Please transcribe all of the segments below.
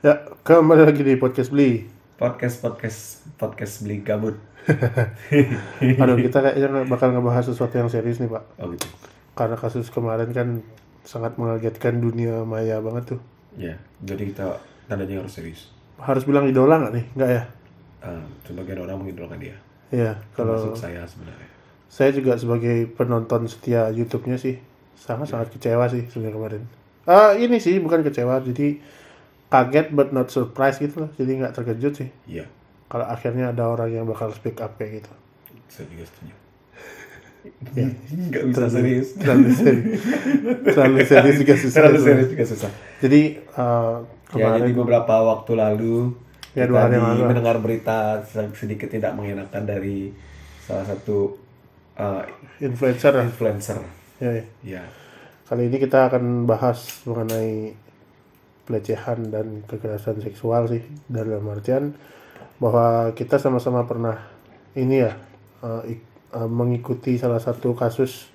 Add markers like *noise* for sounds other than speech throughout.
Ya, kembali lagi di podcast beli. podcast podcast podcast beli gabut *laughs* Aduh, kita kayaknya bakal ngebahas sesuatu yang serius nih, Pak. oh gitu Karena kasus kemarin kan sangat mengagetkan dunia maya banget tuh. ya jadi kita tandanya harus serius Harus bilang idola nggak nih? Nggak ya? Ah, sebagian orang mengidolakan dia Iya, kalau termasuk saya sebenarnya saya juga sebagai penonton setia YouTube-nya sih sangat-sangat kecewa sih sebenarnya kemarin. Ah, ini sih bukan kecewa, jadi kaget but not surprised gitu loh. Jadi nggak terkejut sih iya kalau akhirnya ada orang yang bakal speak up kayak gitu. saya juga setuju Ya. nggak bisa serius Terlalu serius. Terlalu serius juga susah. terlalu serius juga susah Jadi uh, ya kemarin jadi beberapa waktu lalu Ya, dua hari lalu. mendengar berita sedikit tidak mengenakan dari salah satu uh, influencer influencer Ya, ya. ya Kali ini kita akan bahas mengenai pelecehan dan kekerasan seksual sih dalam artian bahwa kita sama-sama pernah ini ya uh, ik- uh, mengikuti salah satu kasus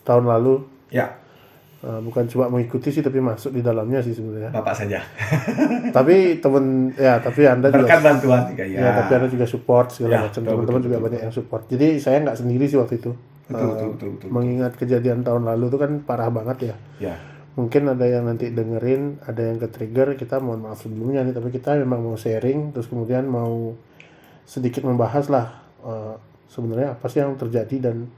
tahun lalu. Ya. Uh, bukan cuma mengikuti sih tapi masuk di dalamnya sih sebenarnya. Bapak saja. *laughs* Tapi temen ya tapi anda juga berkat bantuan juga ya, ya. tapi anda juga support segala Ya, macam. betul, teman-teman betul, juga betul, banyak yang support. Jadi saya nggak sendiri sih waktu itu. Betul, Uh, betul, betul, betul. mengingat kejadian tahun lalu itu kan parah banget ya. Ya mungkin ada yang nanti dengerin ada yang ke trigger kita mohon maaf sebelumnya nih tapi kita memang mau sharing terus kemudian mau sedikit membahas lah eh, sebenarnya apa sih yang terjadi dan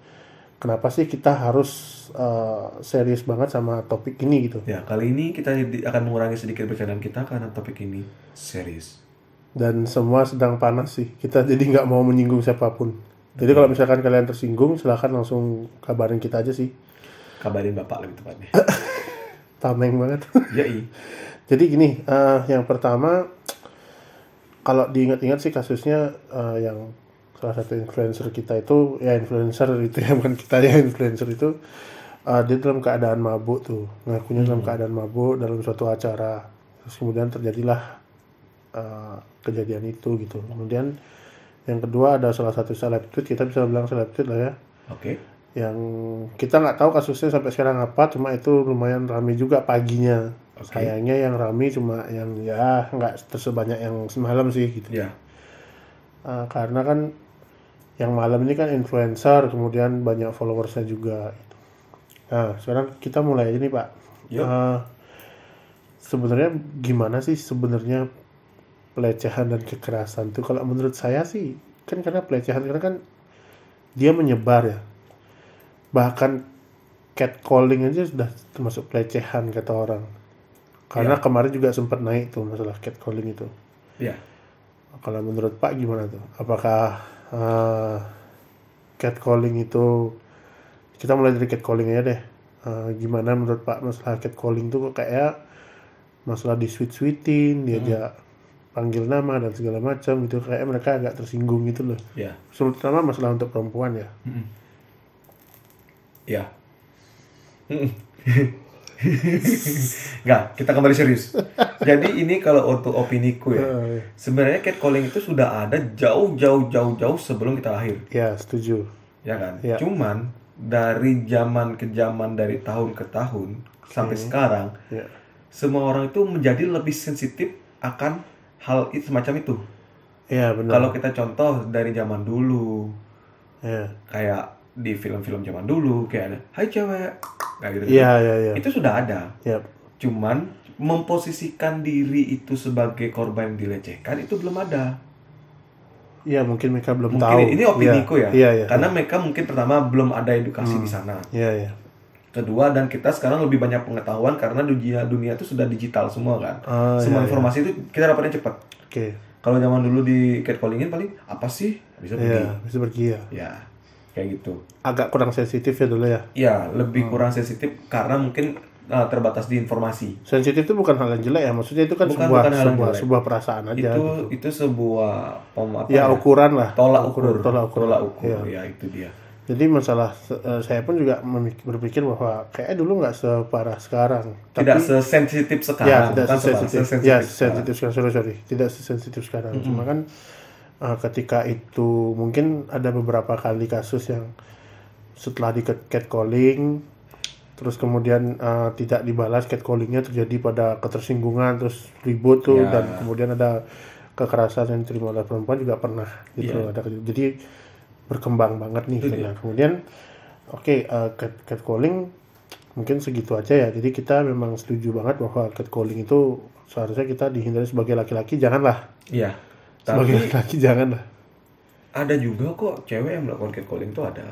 kenapa sih kita harus eh, serius banget sama topik ini gitu Ya, kali ini kita akan mengurangi sedikit bercandaan kita karena topik ini serius. dan semua sedang panas sih kita *laughs* jadi nggak mau menyinggung siapa pun jadi kalau misalkan kalian tersinggung silahkan langsung kabarin kita aja sih Kabarin Bapak lebih tepatnya. *laughs* tameng banget. Ya. *laughs* Jadi gini, eh, yang pertama kalau diingat-ingat sih kasusnya eh, yang salah satu influencer kita itu ya influencer itu ya *laughs* bukan kita ya influencer itu eh, dia dalam keadaan mabuk tuh. Ngakunya dalam keadaan mabuk dalam suatu acara. Terus kemudian terjadilah eh, kejadian itu gitu. Kemudian yang kedua ada salah satu selebgram kita bisa bilang selebgram lah ya. Oke. Yang kita nggak tahu kasusnya sampai sekarang apa cuma itu lumayan rame juga paginya Oke. sayangnya yang rame cuma yang ya nggak tersebanyak yang semalam sih gitu Ya. Ah, karena kan yang malam ini kan influencer kemudian banyak followersnya juga gitu. nah sekarang kita mulai aja nih pak Yuk. Ah, sebenarnya gimana sih sebenarnya pelecehan dan kekerasan tuh kalau menurut saya sih kan karena pelecehan karena kan dia menyebar ya bahkan catcalling aja sudah termasuk pelecehan kata orang. Karena kemarin juga sempat naik tuh masalah catcalling itu. Ya. kalau menurut Pak gimana tuh? Apakah eh, catcalling itu kita mulai dari catcalling aja deh. Eh, gimana menurut Pak masalah catcalling tuh kok kayak masalah di sweet sweetin diajak panggil nama dan segala macam gitu. Kayak mereka agak tersinggung gitu loh. Ya. terutama masalah untuk perempuan ya Ya. Enggak, kita kembali serius. Jadi ini kalau untuk opiniku ya, Eh, sebenarnya catcalling itu sudah ada jauh-jauh jauh-jauh sebelum kita lahir, ya setuju ya kan? Ya. Cuman dari zaman ke zaman dari tahun ke tahun sampai sekarang ya semua orang itu menjadi lebih sensitif akan hal itu semacam itu. ya benar Kalau kita contoh dari zaman dulu, ya kayak di film-film zaman dulu, kayak ada, Hai cewek, kayak gitu. iya iya iya Itu sudah ada. ya Cuman memposisikan diri itu sebagai korban yang dilecehkan itu belum ada. Iya mungkin mereka belum Mungkin tahu ini opiniku ya. iya iya Karena mereka mungkin pertama belum ada edukasi di sana. iya iya Kedua dan kita sekarang lebih banyak pengetahuan karena dunia dunia itu sudah digital semua kan. Ah, Semua iya, informasi itu kita dapatnya cepat. oke Kalau zaman dulu di catcallingin paling apa sih? Bisa pergi. iya bisa pergi ya Ya, kayak gitu. agak kurang sensitif ya dulu ya. Ya, Hmm. lebih kurang sensitif karena mungkin uh, terbatas di informasi. Sensitif itu bukan hal yang jelek ya, maksudnya itu kan Bukan- sebuah bukan sebuah jelek. sebuah perasaan aja. itu gitu. itu sebuah apa Ya ukuran lah. tolak ukur tolak ukur. tolak ukur Iya. ya itu dia Jadi masalah eh, saya pun juga berpikir bahwa kayaknya dulu nggak separah sekarang. tidak sesensitif ya sekarang tidak separah, sesensitif. sesensitif Ya sekarang. sensitif sekarang. Sorry sorry, tidak sesensitif sekarang. Cuma kan eh, ketika itu mungkin ada beberapa kali kasus yang setelah di catcalling terus kemudian eh, tidak dibalas catcallingnya terjadi pada ketersinggungan terus ribut tuh Ya. dan kemudian ada kekerasan yang diterima oleh perempuan juga pernah gitu Iya. ada jadi berkembang banget nih dia. Nah, kemudian oke eh, cat catcalling mungkin segitu aja ya jadi kita memang setuju banget bahwa catcalling itu seharusnya kita dihindari sebagai laki-laki janganlah Iya. Sebagai Tapi laki-laki janganlah ada juga kok cewek yang melakukan catcalling itu ada.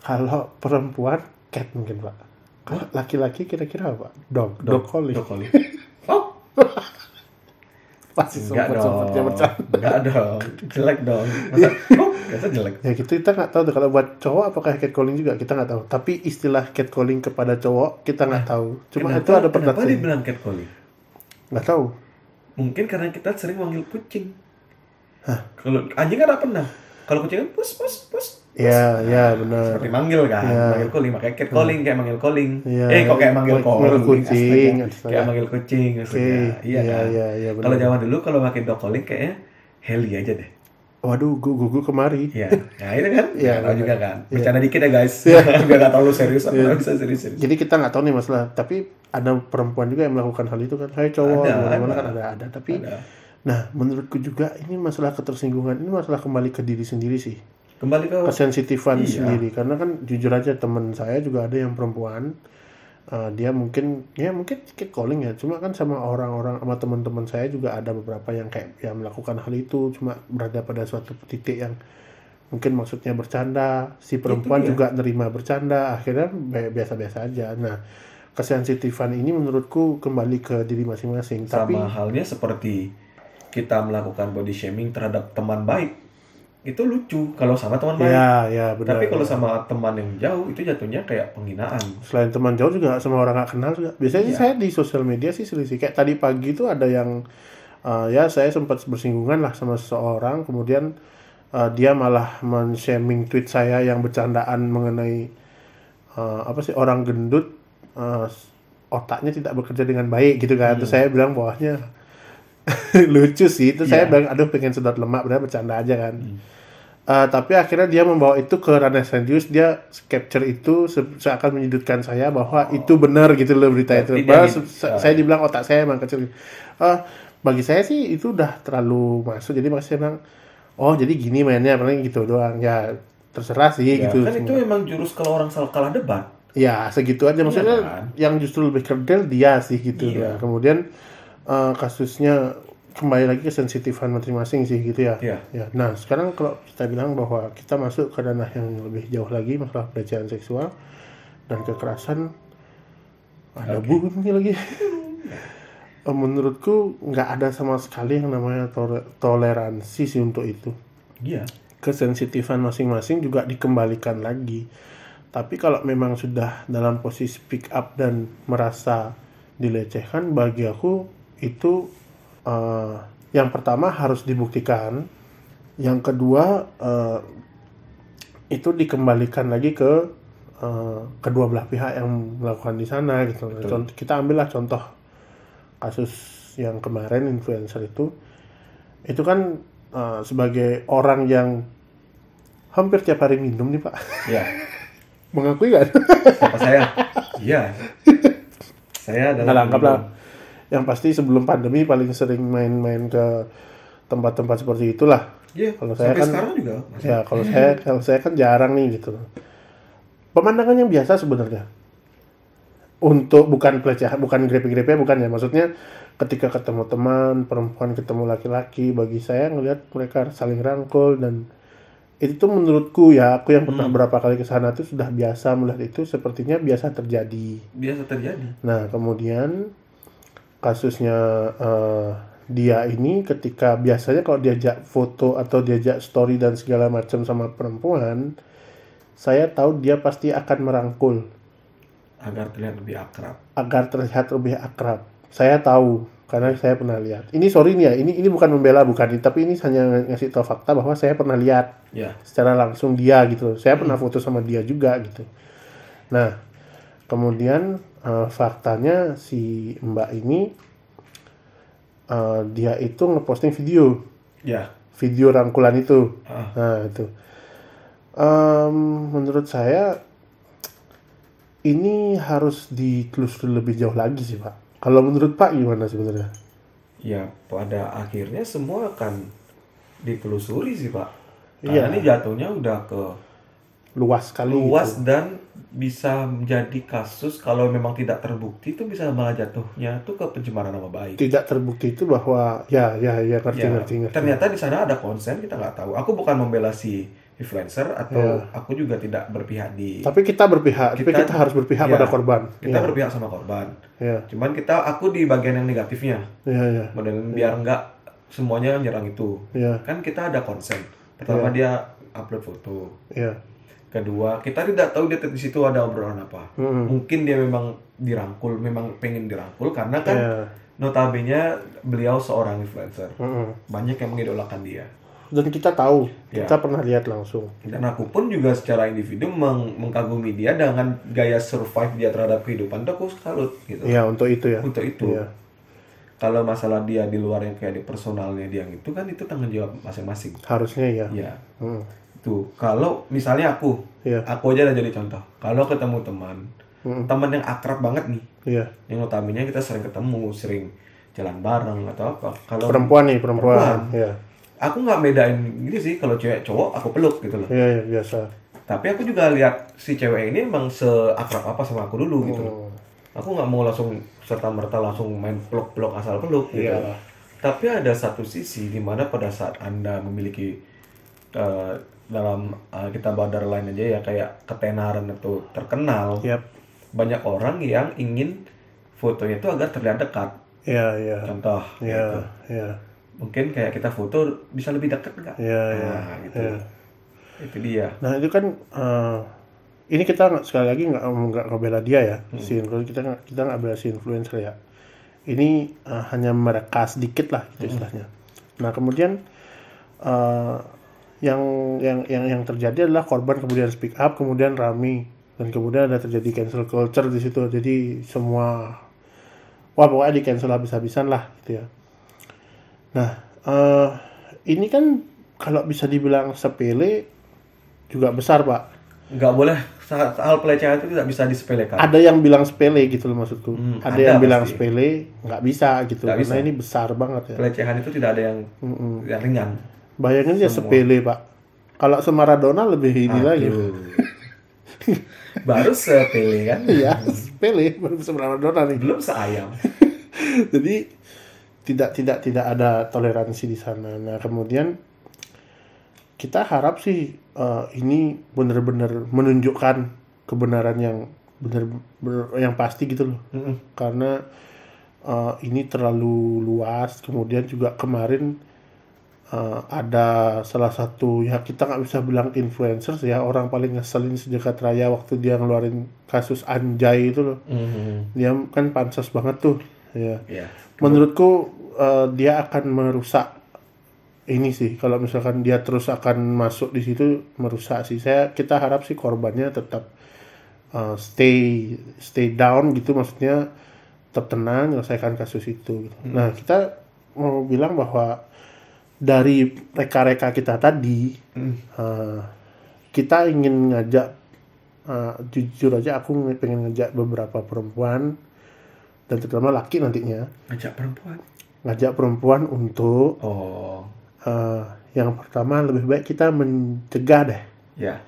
kalau perempuan cat mungkin pak. Kalau laki-laki kira-kira apa? Dog. Dog. Calling. Dog calling. *laughs* Oh, pasti enggak dong. Enggak dong. Jelek dong. Masa, *laughs* oh, masa jelek. ya gitu kita nggak tahu tuh kalau buat cowok apakah catcalling juga? Kita nggak tahu. Tapi istilah catcalling kepada cowok kita nggak tahu. Cuma Kenapa- itu ada Kenapa pendapat dibilang catcalling? nggak tahu Mungkin karena kita sering manggil kucing. Kalau anjing kan nggak pernah. Kalau kucing kan pus pus pus. ya ya benar Seperti manggil kan, Iya. manggil calling, makanya cat calling kayak manggil calling. Iya. Eh kok kayak manggil Manggil calling? kucing, astaga. Kayak manggil kucing. Iya iya kan. iya iya benar Kalau zaman dulu kalau pakai dog calling kayaknya heli aja deh. Waduh gu gugu kemari Iya. Nah, itu kan? Iya, Iya, tahu juga kan. Iya. Bercanda dikit ya, guys. *laughs* Biar nggak terlalu serius, nggak bisa serius-serius. jadi kita nggak tahu nih masalah tapi ada perempuan juga yang melakukan hal itu kan hai cowok Ada, mana ada. kan ada ada tapi Ada. nah menurutku juga ini masalah ketersinggungan ini masalah kembali ke diri sendiri sih Kembali ke kesensitifan Iya. sendiri karena kan jujur aja teman saya juga ada yang perempuan uh, dia mungkin ya mungkin sedikit calling ya. Cuma kan sama orang-orang sama teman-teman saya juga ada beberapa yang kayak ya melakukan hal itu. Cuma berada pada suatu titik yang mungkin maksudnya bercanda. Si perempuan dia. juga nerima bercanda. Akhirnya bi- biasa-biasa aja. Nah kesensitifan ini menurutku kembali ke diri masing-masing. Tapi sama halnya seperti kita melakukan body shaming terhadap teman baik itu lucu kalau sama teman baik. ya ya benar Tapi kalau sama teman yang jauh itu jatuhnya kayak penghinaan. selain teman jauh juga sama orang nggak kenal juga. Biasanya Iya. saya di sosial media sih selisih. Kayak tadi pagi itu ada yang uh, ya saya sempat bersinggungan lah sama seseorang. Kemudian uh, dia malah men-shaming tweet saya yang bercandaan mengenai uh, apa sih orang gendut uh, otaknya tidak bekerja dengan baik gitu kan. Terus saya bilang bawahnya. *laughs* Lucu sih. Terus saya Iya. bilang aduh pengen sedot lemak benar bercanda aja kan Uh, tapi akhirnya dia membawa itu ke ranah serius dia capture itu se- seakan menyudutkan saya bahwa itu benar gitu loh berita itu. Padahal gitu. se- se- saya dibilang otak saya emang kecil. Ah, bagi saya sih itu udah terlalu masuk. Jadi makanya saya bilang oh jadi gini mainnya paling gitu doang. Ya terserah sih Ya, gitu. kan itu emang jurus kalau orang salah kalah debat. ya segitu aja. Maksudnya kan? yang justru lebih kerdil dia sih gitu Nah, Iya. kemudian eh, kasusnya kembali lagi ke sensitifan masing-masing sih gitu ya Iya. ya nah sekarang kalau kita bilang bahwa kita masuk ke ranah yang lebih jauh lagi masalah pelecehan seksual dan kekerasan ada bunyi lagi *laughs* Eh, menurutku nggak ada sama sekali yang namanya tole- toleransi sih untuk itu Iya. kesensitifan masing-masing juga dikembalikan lagi. Tapi kalau memang sudah dalam posisi pick up dan merasa dilecehkan, bagi aku itu eh, yang pertama harus dibuktikan, yang kedua eh, itu dikembalikan lagi ke eh, kedua belah pihak yang melakukan di sana gitu. Contoh, kita ambillah contoh kasus yang kemarin influencer itu, itu kan eh, sebagai orang yang hampir tiap hari minum nih pak Iya. *laughs* mengakui kan Siapa saya? Iya. *laughs* Saya nggak adalah anggaplah yang pasti sebelum pandemi paling sering main-main ke tempat-tempat seperti itulah Iya. Kalau saya kan- sekarang juga. masih. ya kalau saya kalau saya kan jarang nih gitu pemandangan yang biasa sebenarnya untuk bukan pelecehan bukan grepe-grepe bukan ya maksudnya ketika ketemu teman perempuan ketemu laki-laki bagi saya ngelihat mereka saling rangkul dan itu tuh menurutku ya aku yang pernah berapa kali ke sana tuh sudah biasa melihat itu sepertinya biasa terjadi Biasa terjadi. Nah, kemudian kasusnya eh, dia ini ketika biasanya kalau diajak foto atau diajak story dan segala macam sama perempuan, saya tahu dia pasti akan merangkul Agar terlihat lebih akrab. agar terlihat lebih akrab. Saya tahu karena saya pernah lihat. Ini sorry nih ya, ini ini bukan membela bukan, tapi ini hanya ngasih tahu fakta bahwa saya pernah lihat Ya. secara langsung dia gitu. Saya pernah foto sama dia juga gitu. Nah, kemudian eh, faktanya si Mbak ini eh, dia itu ngeposting video, Ya. video rangkulan itu. Ah. Nah, itu. Em, menurut saya ini harus ditelusuri lebih jauh lagi sih Pak. Kalau menurut Pak gimana sebenarnya? Ya, pada akhirnya semua akan ditelusuri sih, Pak. Iya. Karena ini jatuhnya udah ke Luas sekali. luas gitu. dan bisa menjadi kasus kalau memang tidak terbukti itu bisa malah jatuhnya tuh ke pencemaran nama baik. Tidak terbukti itu bahwa ya ya ya ngerti Ya, ngerti ngerti. ternyata di sana ada konsen kita nggak tahu. Aku bukan membela si influencer atau Ya. aku juga tidak berpihak di Tapi kita berpihak, tapi Kita- kita harus berpihak ya, pada korban. kita ya, berpihak sama korban. ya, Cuman kita aku di bagian yang negatifnya. ya, ya, biar nggak semuanya nyerang itu. ya, Kan kita ada konsen. Pertama dia upload foto. ya. Kedua, kita tidak tahu dia di situ ada obrolan apa. Mm-mm. Mungkin dia memang dirangkul, memang pengen dirangkul karena kan Ya, notabene beliau seorang influencer. mm-mm. Banyak yang mengidolakan dia. Dan kita tahu, Ya. kita pernah lihat langsung. Dan aku pun juga secara individu meng- mengkagumi dia dengan gaya survive dia terhadap kehidupan itu aku salut gitu. Ya untuk itu ya. Untuk itu. Iya. Kalau masalah dia di luar yang kayak di personalnya dia itu kan itu tanggung jawab masing-masing. Harusnya ya. Ya. Mm. Tuh, kalau misalnya aku, Iya. aku aja udah jadi contoh. Kalau ketemu teman, Mm. teman yang akrab banget nih, Iya. yang notabene kita sering ketemu, sering jalan bareng atau apa. Kalau Perempuan nih perempuan. Perempuan. Ya. aku nggak bedain gitu sih, kalau cewek cowok aku peluk gitu loh. Iya ya, biasa. Tapi aku juga lihat si cewek ini emang seakrab apa sama aku dulu gitu loh. Hmm. Aku nggak mau langsung serta merta langsung main peluk-peluk asal peluk gitu. Iya. Tapi ada satu sisi di mana pada saat anda memiliki eh, dalam eh, kita borderline aja ya kayak ketenaran atau terkenal, Yap. banyak orang yang ingin fotonya itu agar terlihat dekat. Iya iya. Contoh, Iya gitu. iya. mungkin kayak kita foto bisa lebih dekat nggak? Iya iya. Nah, gitu. iya. Itu dia. Nah itu kan eh, ini kita sekali lagi nggak nggak ngebela dia ya si influencer kita kita nggak bela si influencer ya. Ini eh, hanya mereka sedikit lah gitu istilahnya. Nah kemudian eh, yang yang yang yang terjadi adalah korban kemudian speak up kemudian rame dan kemudian ada terjadi cancel culture di situ jadi semua wah pokoknya di cancel habis-habisan lah gitu ya. Nah eh, ini kan kalau bisa dibilang sepele juga besar pak. Nggak boleh hal hal pelecehan itu tidak bisa disepelekan. Ada yang bilang sepele gitu loh maksudku. Hmm, ada, ada yang bilang pasti. sepele nggak bisa gitu Nggak karena bisa. ini besar banget ya. Pelecehan itu tidak ada yang yang ringan. Bayangin ya sepele pak. Kalau Semaradona lebih ini lagi. Aduh. *laughs* Baru sepele kan? Iya sepele baru Semaradona nih. Belum seayam. *laughs* Jadi tidak tidak tidak ada toleransi di sana. Nah kemudian kita harap sih eh, ini benar-benar menunjukkan kebenaran yang benar yang pasti gitu loh. Mm-mm. Karena eh, ini terlalu luas. Kemudian juga kemarin eh, ada salah satu ya kita nggak bisa bilang influencer ya orang paling ngeselin sejagat raya waktu dia ngeluarin kasus Anjay itu loh. Mhm. Dia kan pansos banget tuh. Ya Ya. menurutku eh, dia akan merusak ini sih kalau misalkan dia terus akan masuk di situ merusak sih saya kita harap sih korbannya tetap eh, stay stay down gitu maksudnya tetap tenang menyelesaikan kasus itu gitu. nah kita mau bilang bahwa dari reka-reka kita tadi eh, kita ingin ngajak eh, jujur aja aku pengen ngajak beberapa perempuan dan terutama laki nantinya Ngajak perempuan. ngajak perempuan untuk Oh. eh, yang pertama lebih baik kita mencegah deh Ya.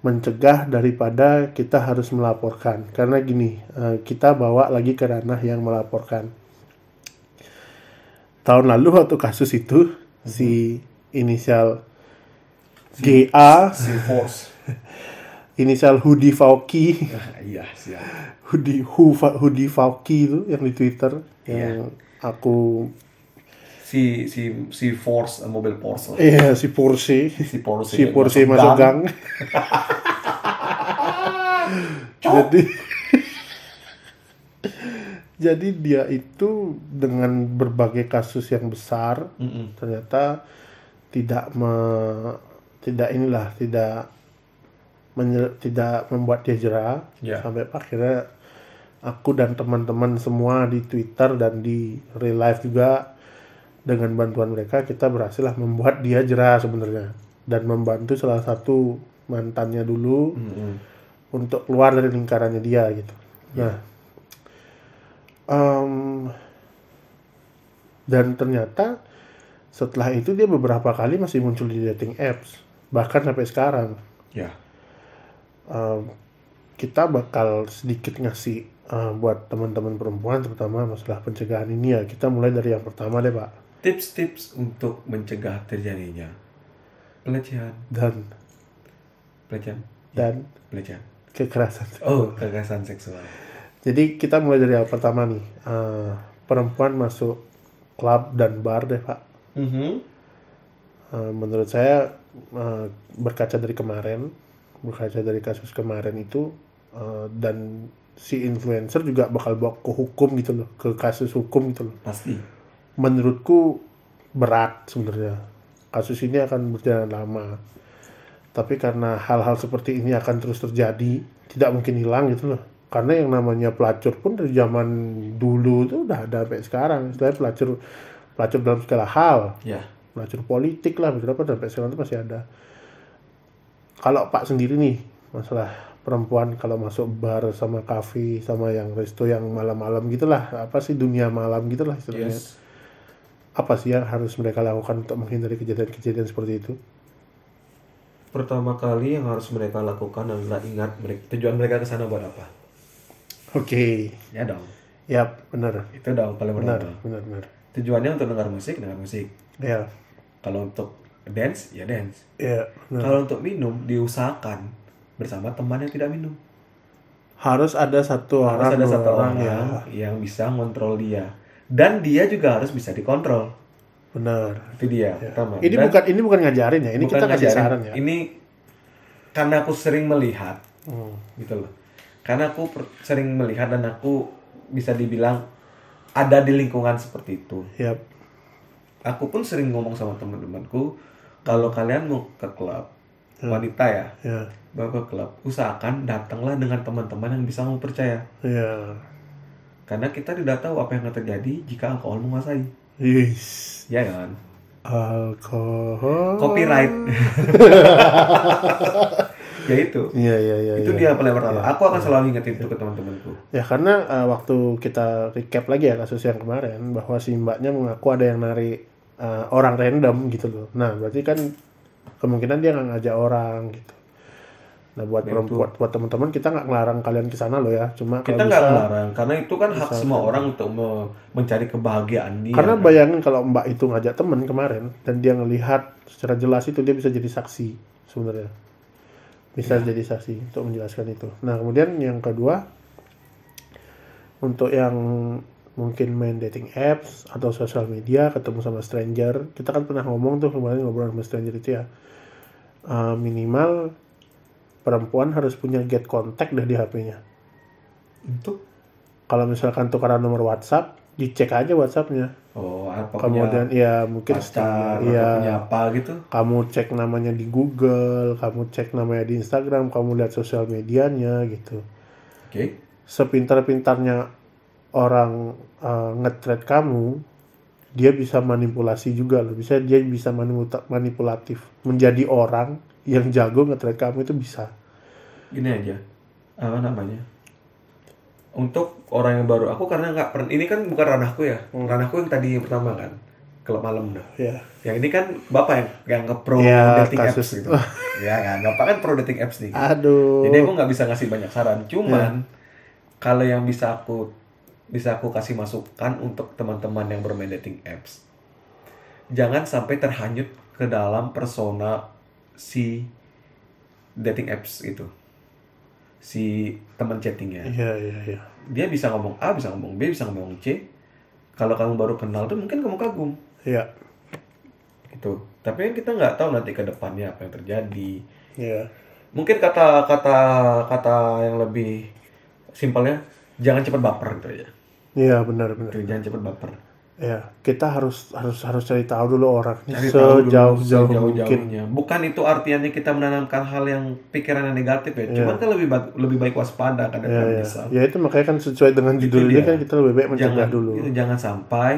mencegah daripada kita harus melaporkan karena gini eh, kita bawa lagi ke ranah yang melaporkan tahun lalu waktu kasus itu si inisial GA Si force. *laughs* inisial Hudi Fauki Ah, iya, siap. Hudi Hu, Hudi Fauki itu yang di Twitter yang aku Si si si force eh, mobil Porsche. iya si Porsche Si Porsche. si Porsche masuk gang *laughs* jadi jadi dia itu dengan berbagai kasus yang besar Mm-mm. ternyata tidak me, tidak inilah tidak menye- tidak membuat dia jerah Ya. sampai akhirnya aku dan teman-teman semua di Twitter dan di real life juga dengan bantuan mereka kita berhasil lah membuat dia jerah sebenarnya dan membantu salah satu mantannya dulu Mm-mm. untuk keluar dari lingkarannya dia gitu. Nah, em, dan ternyata setelah itu dia beberapa kali masih muncul di dating apps, bahkan sampai sekarang. Ya. Em, kita bakal sedikit ngasih eh, buat teman-teman perempuan terutama masalah pencegahan ini ya. Kita mulai dari yang pertama deh pak. Tips-tips untuk mencegah terjadinya pelecehan, Dan pelecehan, dan pelecehan. kekerasan. Oh, kekerasan seksual. Jadi kita mulai dari yang pertama nih. Eh, perempuan masuk klub dan bar deh pak. Mhm. Eh, menurut saya eh, berkaca dari kemarin, berkaca dari kasus kemarin itu eh, dan si influencer juga bakal bawa ke hukum gitu loh, ke kasus hukum gitu loh. Pasti. Menurutku berat sebenarnya. Kasus ini akan berjalan lama. Tapi karena hal-hal seperti ini akan terus terjadi, tidak mungkin hilang gitu loh. Karena yang namanya pelacur pun dari zaman dulu itu udah ada sampai sekarang. Istilahnya pelacur pelacur dalam segala hal Ya. pelacur politik lah beberapa sampai sekarang itu masih ada. Kalau Pak sendiri nih masalah perempuan kalau masuk bar sama kafe sama yang resto yang malam-malam gitulah apa sih dunia malam gitulah istilahnya Yes. apa sih yang harus mereka lakukan untuk menghindari kejadian-kejadian seperti itu Pertama kali yang harus mereka lakukan adalah ingat mereka, tujuan mereka ke sana buat apa. Oke Ya dong. ya benar Itu dong paling benar benar benar Tujuannya untuk dengar musik, dengar musik. ya Kalau untuk dance, ya dance. ya benar. Kalau untuk minum, diusahakan bersama teman yang tidak minum. harus ada satu Harus orang ada dua satu orang ya yang bisa ngontrol dia. Dan dia juga harus bisa dikontrol. benar Itu dia, pertama. ini Dan bukan ini bukan ngajarin ya ini bukan kita kasih ngajarin. saran ya Ini karena aku sering melihat, Hmm. gitu loh. Karena aku sering melihat dan aku bisa dibilang ada di lingkungan seperti itu. Yap. Aku pun sering ngomong sama teman-temanku, kalau kalian mau ke klub wanita ya, mau ke klub, usahakan datanglah dengan teman-teman yang bisa kamu percaya. ya Karena kita tidak tahu apa yang akan terjadi jika alkohol menguasai. Yes. Ya kan? Alkohol. Copyright. *laughs* ya itu. Iya iya iya. itu iya. dia paling pertama. Aku akan selalu ingetin itu ke teman-temanku. Ya karena eh, waktu kita recap lagi ya kasus yang kemarin bahwa si mbaknya mengaku ada yang narik eh, orang random gitu loh. Nah berarti kan kemungkinan dia nggak ngajak orang gitu. Nah buat Ya, perempuan, buat teman-teman kita nggak ngelarang kalian ke sana loh ya. Cuma Kita nggak melarang karena itu kan hak semua orang untuk me- mencari kebahagiaan dia. Karena bayangin kalau mbak itu ngajak temen kemarin dan dia ngelihat secara jelas itu dia bisa jadi saksi sebenarnya. Bisa jadi saksi untuk menjelaskan itu. Nah kemudian yang kedua untuk yang mungkin main dating apps atau sosial media ketemu sama stranger. Kita kan pernah ngomong tuh kemarin ngobrol sama stranger itu ya. Eh, minimal perempuan harus punya get contact deh di HP-nya untuk? Kalau misalkan tukaran nomor WhatsApp dicek aja WhatsAppnya oh apa kemudian ya mungkin pacar, setelah- ya punya apa gitu. kamu cek namanya di Google kamu cek namanya di Instagram kamu lihat sosial medianya gitu Oke. sepintar-pintarnya orang uh, nge-thread kamu dia bisa manipulasi juga loh bisa dia bisa manipulatif menjadi orang yang jago nge-thread kamu itu bisa Gini aja. Apa namanya? Untuk orang yang baru, aku karena nggak pernah. Ini kan bukan ranahku ya. Hmm. Ranahku yang tadi yang pertama kan. Klub malam dah. ya Yang ini kan bapak yang yang ke pro Ya, dating kasus- apps gitu. *laughs* ya kan, bapak kan pro dating apps nih. aduh Jadi aku nggak bisa ngasih banyak saran. Cuman kalau yang bisa aku bisa aku kasih masukan untuk teman-teman yang bermain dating apps, jangan sampai terhanyut ke dalam persona si dating apps itu, si teman chattingnya. iya iya iya Dia bisa ngomong A, bisa ngomong B, bisa ngomong C. Kalau kamu baru kenal tuh mungkin kamu kagum iya gitu. Tapi kan kita nggak tahu nanti ke depannya apa yang terjadi. iya mungkin kata kata kata yang lebih simpelnya jangan cepat baper gitu aja iya benar benar jangan cepat baper ya kita harus harus harus cari tahu dulu orangnya sejauh-jauh mungkin sejauh-jauhnya. bukan itu artinya kita menanamkan hal yang pikiran yang negatif ya cuman kan lebih baik lebih baik waspada kadang ya, ya. bisa ya itu makanya kan sesuai dengan judul ini dia. kan kita lebih baik mencegah jangan dulu itu jangan sampai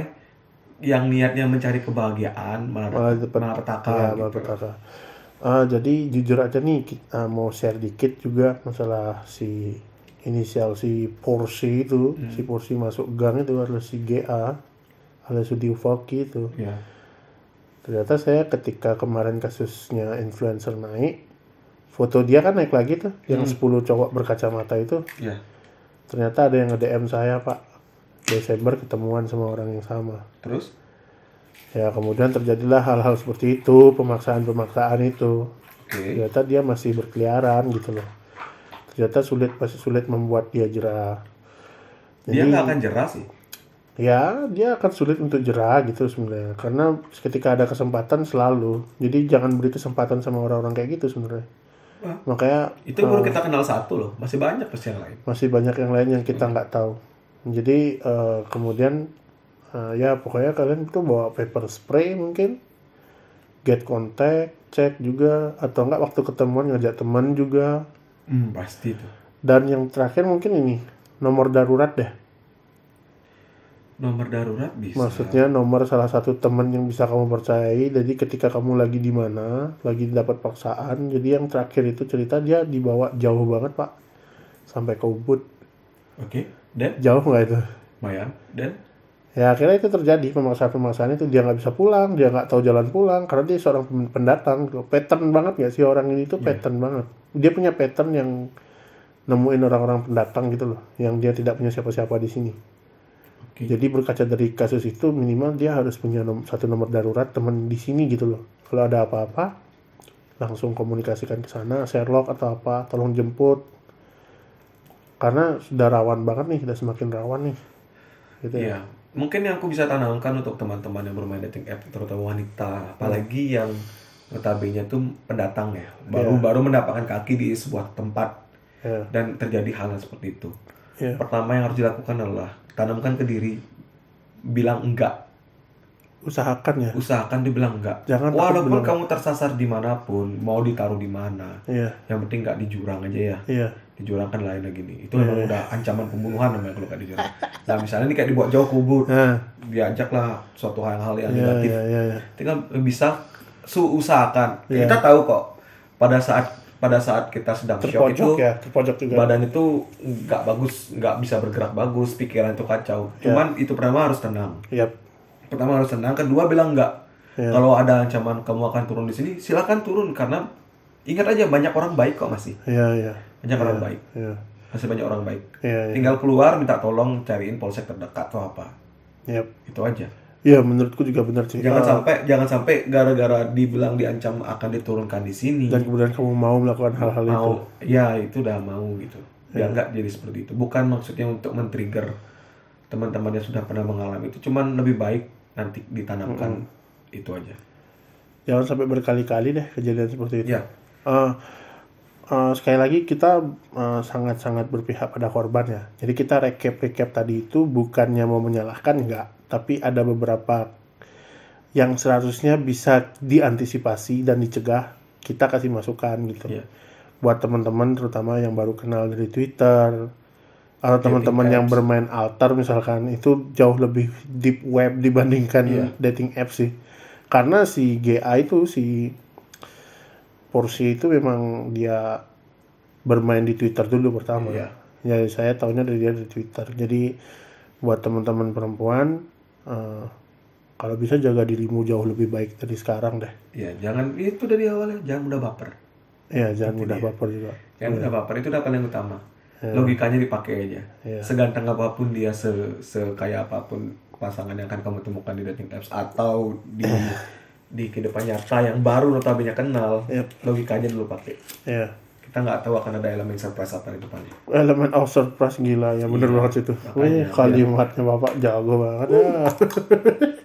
yang niatnya mencari kebahagiaan malah Malah malapetaka ya, gitu. malapetaka. Ah, jadi jujur aja nih ki- ah, mau share dikit juga masalah si inisial si Porsi itu, Hmm. si Porsi masuk gang itu adalah si GA alias Sudi Ufoki itu. Ya. Ternyata saya ketika kemarin kasusnya influencer naik, foto dia kan naik lagi tuh, yang Hmm. 10 cowok berkacamata itu. Ya. Ternyata ada yang nge-DM saya, Pak. Desember ketemuan sama orang yang sama. Terus? Ya, kemudian terjadilah hal-hal seperti itu, pemaksaan-pemaksaan itu. Oke. Ternyata dia masih berkeliaran gitu loh. Ternyata sulit masih sulit membuat dia jerah. Dia nggak akan jerah sih. Ya, dia akan sulit untuk jerah gitu sebenarnya. Karena ketika ada kesempatan selalu. Jadi jangan beri kesempatan sama orang-orang kayak gitu sebenarnya. Makanya Itu baru kita kenal satu loh. Masih banyak pasti yang lain. masih banyak yang lain yang kita nggak tahu. Jadi eh, kemudian eh, ya pokoknya kalian tuh bawa paper spray mungkin, get contact, cek juga atau enggak waktu ketemuan ngajak teman juga. Hmm, pasti tuh. Dan yang terakhir mungkin ini nomor darurat deh. Nomor darurat bisa. Maksudnya nomor salah satu teman yang bisa kamu percayai. Jadi ketika kamu lagi di mana, lagi dapat paksaan. Jadi yang terakhir itu cerita dia dibawa jauh banget pak, sampai ke Ubud. Oke. Dan Jauh nggak itu? lumayan. Dan Ya akhirnya itu terjadi pemaksaan-pemaksaan itu dia nggak bisa pulang, dia nggak tahu jalan pulang karena dia seorang pen- pendatang. Pattern banget nggak sih orang ini tuh pattern banget. Dia punya pattern yang nemuin orang-orang pendatang gitu loh, yang dia tidak punya siapa-siapa di sini. Oke. Jadi berkaca dari kasus itu minimal dia harus punya nom- satu nomor darurat teman di sini gitu loh. Kalau ada apa-apa langsung komunikasikan ke sana, Sherlock atau apa, tolong jemput. Karena sudah rawan banget nih, sudah semakin rawan nih. Gitu ya. Iya. Mungkin yang aku bisa tanamkan untuk teman-teman yang bermain dating app, terutama wanita, apalagi yang notabene tuh pendatang ya, baru baru mendapatkan kaki di sebuah tempat Ya. dan terjadi hal yang seperti itu. Ya. Pertama yang harus dilakukan adalah tanamkan ke diri, bilang enggak, Usahakan ya. usahakan dibilang enggak. Jangan Walaupun bilang kamu tersasar di mana pun, mau ditaruh di mana, Iya, yang penting nggak di jurang aja ya. iya. Di jurang kan lain lagi nih. Itu memang udah ancaman pembunuhan namanya kalau nggak di jurang. Nah misalnya ini kayak dibuat jauh kubur, Nah, diajaklah suatu hal-hal yang iya, negatif. iya, iya, iya. Tinggal bisa su usahakan. Iya. Kita tahu kok pada saat pada saat kita sedang shock itu Terpojok ya, terpojok juga. badan itu nggak bagus, nggak bisa bergerak bagus, pikiran itu kacau. Cuman itu pertama harus tenang. Yap. Pertama harus tenang, kedua bilang enggak. Iya. Kalau ada ancaman kamu akan turun di sini, silakan turun karena ingat aja banyak orang baik kok masih. Iya, iya. Banyak orang baik. Iya. Masih banyak orang baik. Iya, iya. Tinggal keluar minta tolong cariin polsek terdekat atau apa. Yap. Itu aja. Iya, menurutku juga benar sih. Jangan Ah, sampai jangan sampai gara-gara dibilang diancam akan diturunkan di sini. dan kemudian kamu mau melakukan hal-hal itu. mau ya itu udah mau gitu. Ya enggak jadi seperti itu. Bukan maksudnya untuk men-trigger teman-teman yang sudah pernah mengalami itu. Cuman lebih baik nanti ditanamkan itu aja. Jangan sampai berkali-kali deh kejadian seperti itu. Ya. Eh, eh, sekali lagi kita eh, sangat-sangat berpihak pada korban ya. Jadi kita recap-recap tadi itu bukannya mau menyalahkan enggak, tapi ada beberapa yang seharusnya bisa diantisipasi dan dicegah. Kita kasih masukan gitu. Iya. Buat teman-teman terutama yang baru kenal dari Twitter atau teman-teman yang bermain altar misalkan itu jauh lebih deep web dibandingkan Iya. dating apps sih. Karena si GA itu si Porsi itu memang dia bermain di Twitter dulu pertama. Iya. Ya saya tahunya dari dia dari Twitter. Jadi buat teman-teman perempuan eh, kalau bisa jaga dirimu jauh lebih baik dari sekarang deh. Ya, jangan itu dari awalnya jangan mudah baper. Ya jangan mudah baper juga. Jangan mudah baper itu udah paling utama. Logikanya dipakai aja. Iya. Seganteng apa pun dia, se sekaya apa pun pasangan yang akan kamu temukan di dating apps atau di *laughs* di kehidupan nyata yang baru notabene kenal, Yep. logikanya dulu pakai. Ya. Kita nggak tahu akan ada elemen surprise apa di depannya. Elemen of surprise gila ya bener banget itu. Wih, kalimatnya bapak jago banget ya.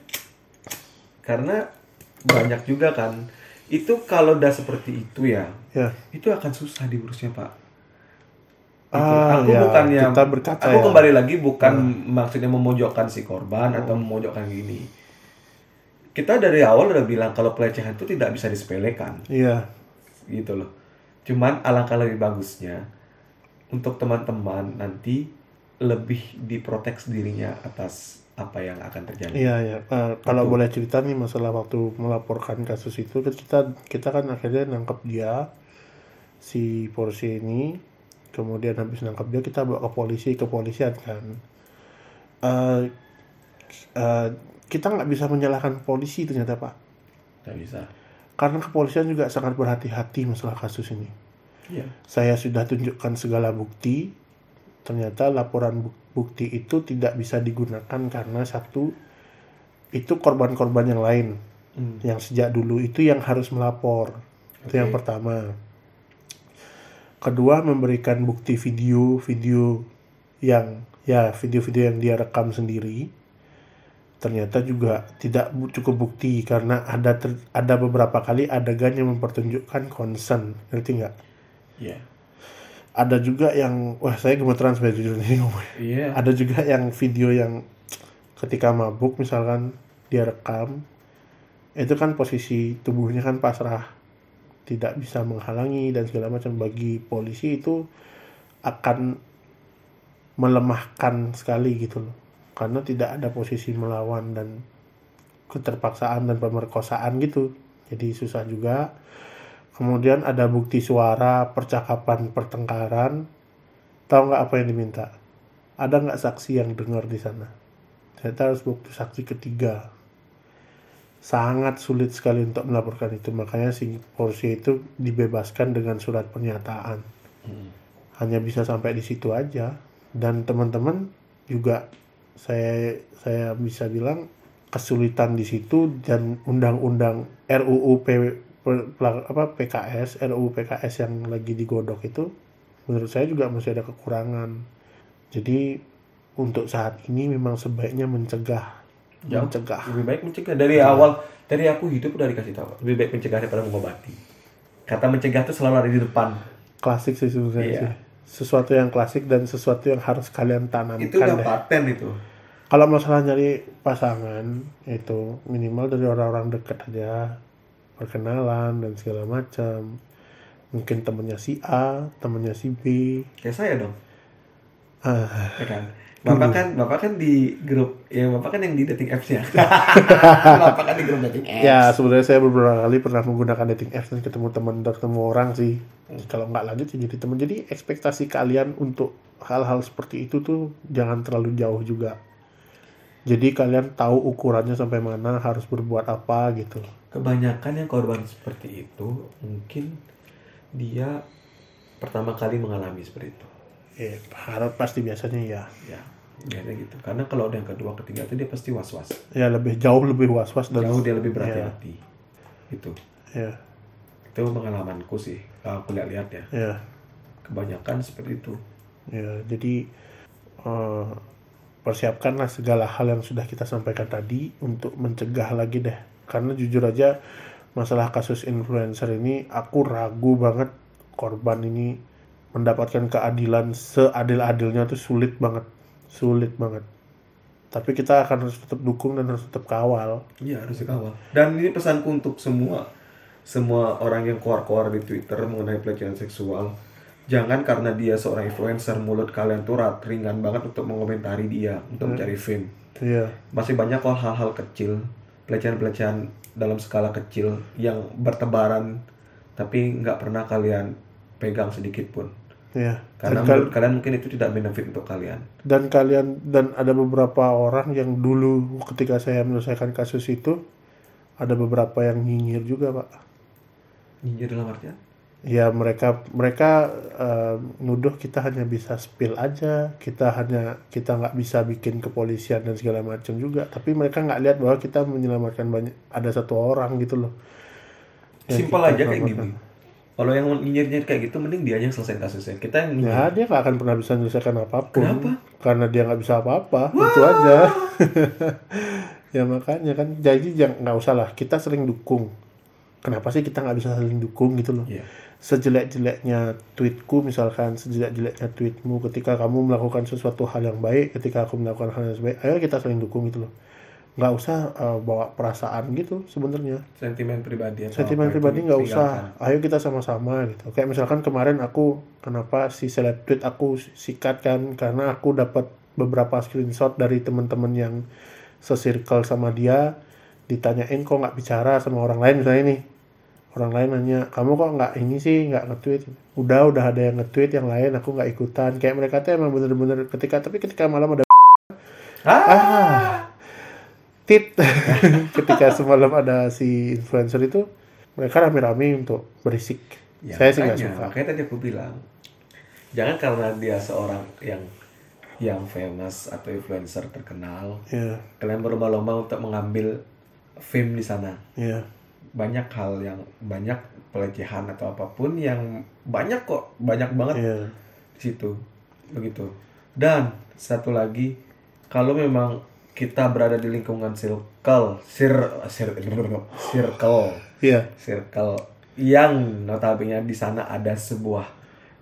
*laughs* Karena banyak juga kan. Itu kalau udah seperti itu ya, ya. itu akan susah diurusnya pak. Itu. Ah, aku ya, bukannya kita berkaca aku ya. kembali lagi bukan maksudnya memojokkan si korban atau memojokkan gini. Kita dari awal udah bilang kalau pelecehan itu tidak bisa disepelekan, Iya. gitu loh. Cuman alangkah lebih bagusnya untuk teman-teman nanti lebih diprotek dirinya atas apa yang akan terjadi. Iya ya. Eh, kalau Betul. boleh cerita nih masalah waktu melaporkan kasus itu kan kita kita kan akhirnya nangkep dia si Porsche ini. Kemudian habis nangkep dia kita bawa ke polisi kepolisian kan. Eh eh, kita nggak bisa menyalahkan polisi ternyata pak. Nggak bisa. Karena kepolisian juga sangat berhati-hati masalah kasus ini. Iya. Saya sudah tunjukkan segala bukti. Ternyata laporan buk- bukti itu tidak bisa digunakan karena satu itu korban-korban yang lain Hmm. yang sejak dulu itu yang harus melapor. Itu yang pertama. Kedua memberikan bukti video-video yang ya video-video yang dia rekam sendiri. Ternyata juga tidak cukup bukti karena ada ter- ada beberapa kali adegan yang mempertunjukkan concern, ngerti nggak? Iya. Ada juga yang wah saya gemeteran sebenarnya jujur ngomongnya. Iya. Ada juga yang video yang ketika mabuk misalkan dia rekam itu kan posisi tubuhnya kan pasrah tidak bisa menghalangi dan segala macam bagi polisi itu akan melemahkan sekali gitu loh karena tidak ada posisi melawan dan keterpaksaan dan pemerkosaan gitu. Jadi susah juga. Kemudian ada bukti suara percakapan pertengkaran. Tahu nggak apa yang diminta? Ada nggak saksi yang dengar di sana? Ternyata harus bukti saksi ketiga. Sangat sulit sekali untuk melaporkan itu. Makanya si Porsche itu dibebaskan dengan surat pernyataan. Hmm. hanya bisa sampai di situ aja. Dan teman-teman juga saya saya bisa bilang kesulitan di situ dan undang-undang RUU P, apa PKS RUU PKS yang lagi digodok itu menurut saya juga masih ada kekurangan jadi untuk saat ini memang sebaiknya mencegah Jauh. mencegah Lebih baik mencegah dari awal. Dari aku hidup udah dikasih tahu. Lebih baik mencegah daripada mengobati. Kata mencegah itu selalu ada di depan. klasik sih sebenarnya Iya. sesuatu yang klasik dan sesuatu yang harus kalian tanamkan Itu udah paten itu. Kalau masalah nyari pasangan itu minimal dari orang-orang dekat aja perkenalan dan segala macam mungkin temennya si A temennya si B Kayak saya dong. ah, Ya kan? Bapak kan, bapak kan di grup, ya bapak kan yang di dating apps-nya. *laughs* bapak kan di grup dating apps. ya sebenarnya saya beberapa kali pernah menggunakan dating apps dan ketemu teman ketemu orang sih kalau nggak lanjut ya jadi teman jadi ekspektasi kalian untuk hal-hal seperti itu tuh jangan terlalu jauh juga jadi kalian tahu ukurannya sampai mana harus berbuat apa gitu Kebanyakan yang korban seperti itu mungkin dia pertama kali mengalami seperti itu. eh harap pasti biasanya ya Ya, biasanya gitu. Karena kalau ada yang kedua, ketiga itu dia pasti was-was. ya lebih jauh lebih was-was dan Jauh dia lebih berhati-hati. Itu. ya Itu pengalamanku sih. Kalau aku lihat-lihat ya. ya Kebanyakan seperti itu. ya jadi eh, persiapkanlah segala hal yang sudah kita sampaikan tadi untuk mencegah lagi deh karena jujur aja masalah kasus influencer ini aku ragu banget korban ini mendapatkan keadilan seadil-adilnya tuh sulit banget sulit banget tapi kita akan harus tetap dukung dan harus tetap kawal Iya harus dikawal. Dan ini pesanku untuk semua semua orang yang keluar-keluar di Twitter mengenai pelecehan seksual. Jangan karena dia seorang influencer mulut kalian tuh rat ringan banget untuk mengomentari dia untuk mencari fame. iya Masih banyak kok hal-hal kecil, pelecehan-pelecehan dalam skala kecil yang bertebaran tapi nggak pernah kalian pegang sedikit pun. iya Karena dan, kal- menurut kalian mungkin itu tidak benefit untuk kalian. dan kalian dan ada beberapa orang yang dulu ketika saya menyelesaikan kasus itu ada beberapa yang nyinyir juga pak Nyinyir dalam artian? Ya mereka mereka eh, nuduh kita hanya bisa spill aja. Kita hanya kita nggak bisa bikin kepolisian dan segala macam juga. Tapi mereka nggak lihat bahwa kita menyelamatkan banyak ada satu orang gitu loh. Simpel aja kayak gini. Kalau yang nyinyir-nyinyir kayak gitu mending dia yang selesai kasusnya. Kita yang ya dia nggak akan pernah bisa menyelesaikan apa pun. Kenapa? karena dia nggak bisa apa-apa. Itu aja. *laughs* Ya makanya kan jadi jangan nggak usah lah. Kita sering dukung kenapa sih kita nggak bisa saling dukung gitu loh? Iya. sejelek-jeleknya tweetku misalkan sejelek-jeleknya tweetmu ketika kamu melakukan sesuatu hal yang baik ketika aku melakukan hal yang baik ayo kita saling dukung gitu loh. Nggak usah uh, bawa perasaan gitu sebenarnya. Sentimen pribadi sentimen pribadi nggak usah. ayo kita sama-sama gitu. Kayak misalkan kemarin aku kenapa si seleb tweet aku sikat kan? Karena aku dapat beberapa screenshot dari teman-teman yang se-circle sama dia. Ditanyain kok nggak bicara sama orang lain misalnya nih orang lain nanya kamu kok nggak ini sih nggak nge-tweet? Udah udah ada yang nge-tweet yang lain aku nggak ikutan. Kayak mereka tuh emang bener-bener ketika tapi ketika malam ada Ah. tit. *laughs* Ketika semalam ada si influencer itu mereka rame-rame untuk berisik. Ya, saya sih nggak suka. Makanya tadi aku bilang, jangan karena dia seorang yang yang famous atau influencer terkenal, ya kalian berlomba-lomba untuk mengambil fame di sana. ya Banyak hal yang banyak pelecehan atau apa pun yang banyak kok, banyak banget ya di situ. Begitu. Dan satu lagi, kalau memang kita berada di lingkungan circle, sir, sir, circle, ya circle yang notabene di sana ada sebuah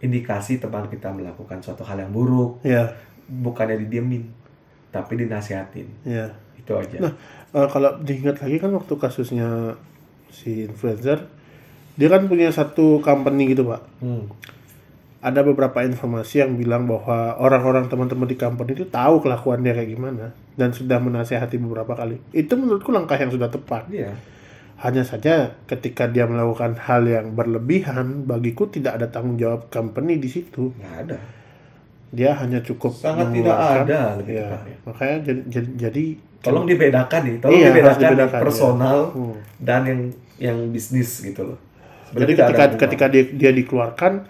indikasi teman kita melakukan suatu hal yang buruk. Ya bukannya didiemin tapi dinasihatin. Ya itu aja. Nah, eh, kalau diingat lagi kan waktu kasusnya si influencer, dia kan punya satu company gitu pak. Hmm. Ada beberapa informasi yang bilang bahwa orang-orang teman-teman di company itu tahu kelakuan dia kayak gimana dan sudah menasehati beberapa kali. Itu menurutku langkah yang sudah tepat. Iya. Hanya saja ketika dia melakukan hal yang berlebihan, bagiku tidak ada tanggung jawab company di situ. nggak ada Dia hanya cukup Sangat tidak ada, Ya, makanya jadi, jadi, jadi tolong dibedakan nih tolong Iya, dibedakan, dibedakan, personal iya. Hmm. dan yang yang bisnis gitu loh Sebenarnya Jadi ketika ketika dia, dia dikeluarkan,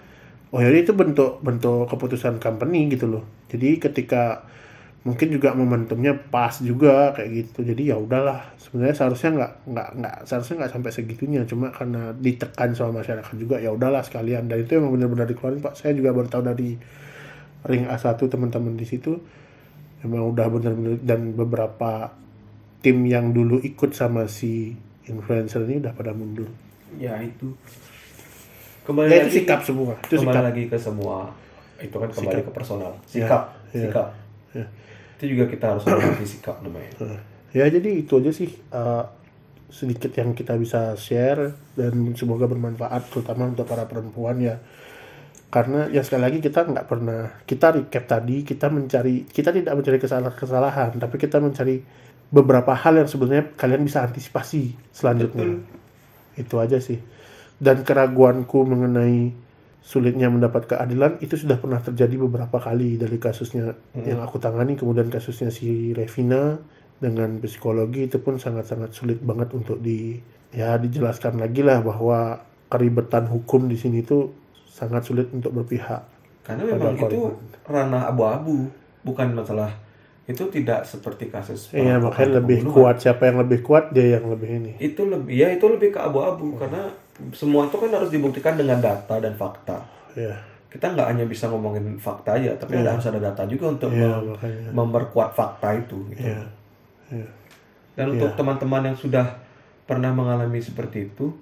oh ya itu bentuk bentuk keputusan company gitu loh. Jadi ketika mungkin juga momentumnya pas juga kayak gitu. Jadi ya udahlah. Sebenarnya seharusnya nggak nggak nggak seharusnya nggak sampai segitunya. Cuma karena ditekan sama masyarakat juga ya udahlah sekalian. Dan itu emang benar-benar dikeluarin pak. Saya juga baru tahu dari ring A1 teman-teman di situ emang udah benar-benar dan beberapa tim yang dulu ikut sama si influencer ini udah pada mundur. ya itu kembali Ya, lagi itu sikap semua. Itu kembali sikap. lagi ke semua itu kan kembali Sikap. ke personal Ya, sikap ya, sikap ya. itu juga kita harus mengerti sikap namanya Nah, ya jadi itu aja sih uh, sedikit yang kita bisa share dan semoga bermanfaat terutama untuk para perempuan ya karena ya sekali lagi kita nggak pernah kita recap tadi kita mencari kita tidak mencari kesalahan-kesalahan tapi kita mencari beberapa hal yang sebenarnya kalian bisa antisipasi selanjutnya. Itu aja sih. Dan keraguanku mengenai sulitnya mendapat keadilan itu sudah pernah terjadi beberapa kali dari kasusnya yang aku tangani kemudian kasusnya si Revina dengan psikologi itu pun sangat-sangat sulit banget untuk di ya dijelaskan lagi lah bahwa keribetan hukum di sini tuh sangat sulit untuk berpihak karena memang itu korban. ranah abu-abu bukan masalah itu tidak seperti kasus Iya makanya lebih pembunuhan. kuat siapa yang lebih kuat dia yang lebih ini itu lebih ya itu lebih ke abu-abu karena semua itu kan harus dibuktikan dengan data dan fakta ya kita nggak hanya bisa ngomongin fakta aja tapi ada harus ada data juga untuk Iya, mem- makanya. memperkuat fakta itu gitu. ya ya dan untuk teman-teman yang sudah pernah mengalami seperti itu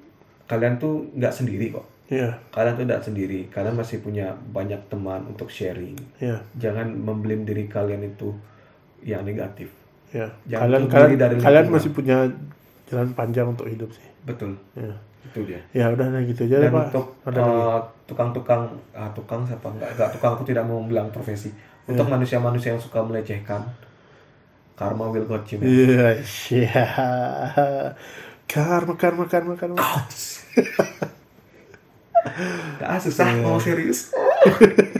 kalian tuh nggak sendiri kok ya kalian tuh tidak sendiri kalian masih punya banyak teman untuk sharing. Ya jangan membelin diri kalian itu yang negatif. Ya Jangan kalian kalian dari kalian lingkungan. masih punya jalan panjang untuk hidup sih. Betul. Ya itu dia. Ya udah nah gitu aja deh dan pak. untuk uh, tukang-tukang ah, tukang siapa? Enggak enggak tukang aku tidak mau bilang profesi. Untuk Iya. manusia-manusia yang suka melecehkan karma will got you iya iya karma karma karma karma *laughs* *laughs* Ah, susah Iya. mau serius.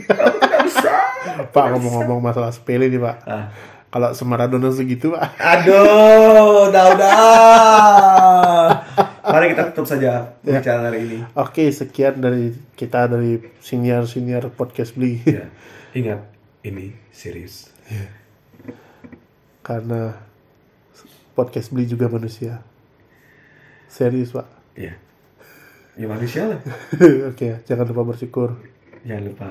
*laughs* Pak ngomong-ngomong masalah sepele nih pak. Ah. kalau semaradona segitu pak. Aduh udah udah. *laughs* Mari kita tutup saja pembicaraan hari ini. Oke sekian dari kita dari senior senior podcast beli. Ya. ingat ini serius. Karena podcast beli juga manusia. Serius pak. Ya ya manusia lah *laughs* oke jangan lupa bersyukur. Jangan lupa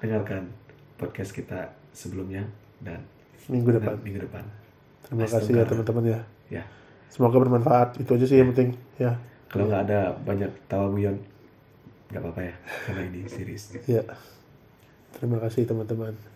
dengarkan podcast kita sebelumnya dan minggu depan. minggu depan. Terima Astaga. kasih ya teman-teman ya. Ya. Semoga bermanfaat. Itu aja sih yang penting ya. Kalau nggak ada banyak tawa guyon nggak apa-apa ya. Karena ini serius ya. Terima kasih teman-teman